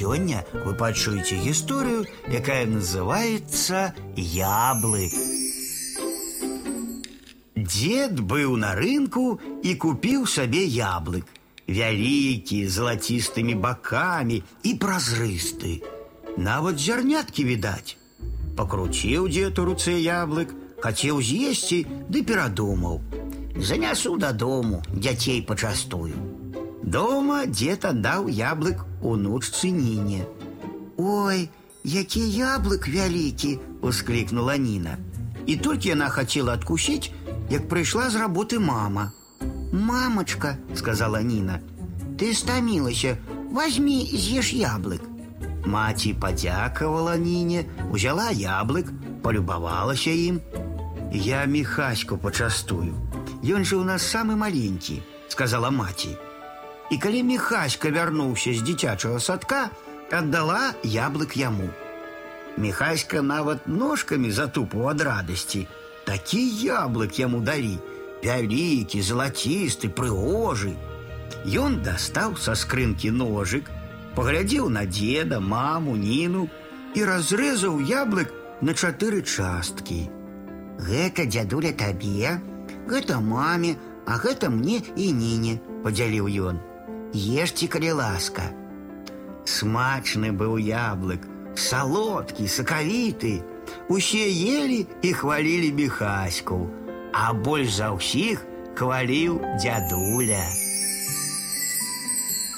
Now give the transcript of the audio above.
сёння вы пачуеце гісторыю, якая называется яблык. Дед быў на рынку і купіў сабе яблык. Вялікі, залацістымі бакамі і празрысты. Нават зярняткі відаць. Пакруціў дзед у руцэ яблык, хацеў з'есці, ды перадумаў. Занясу дадому, дзяцей пачастую. Дома дзед аддаў яблык унучцы Ніне. Ой, які яблык вялікі, усклікнула Ніна. І толькі яна хацела адкусіць, як прыйшла з работы мама. Мамачка, сказала Ніна, ты стамілася, возьми з'еш яблык. Маці падзякавала Ніне, узяла яблык, полюбавалася ім. Я міхаську пачастую. Ён жа ў нас самы маленькі, сказала маці. І калі міхаська вярнуўся з дзіцячага садка, аддала яблык яму. Міхаська нават ножкамі затупаў ад радасці. Такі яблык яму далі, вялікі, залацісты, прыгожы. Ён дастаў са скрынкі ножык, паглядзеў на деда, маму, ніну і разрэзаў яблык на чатыры часткі. Гэта дзядуля табе, гэта маме, а гэта мне і ніне, падзяліў ён. Ешце, калі ласка. Смачны быў яблык, салодкі, сакавіты. Усе ели і хвалілі міхаську, а больш за ўсіх хваліў дзядуля.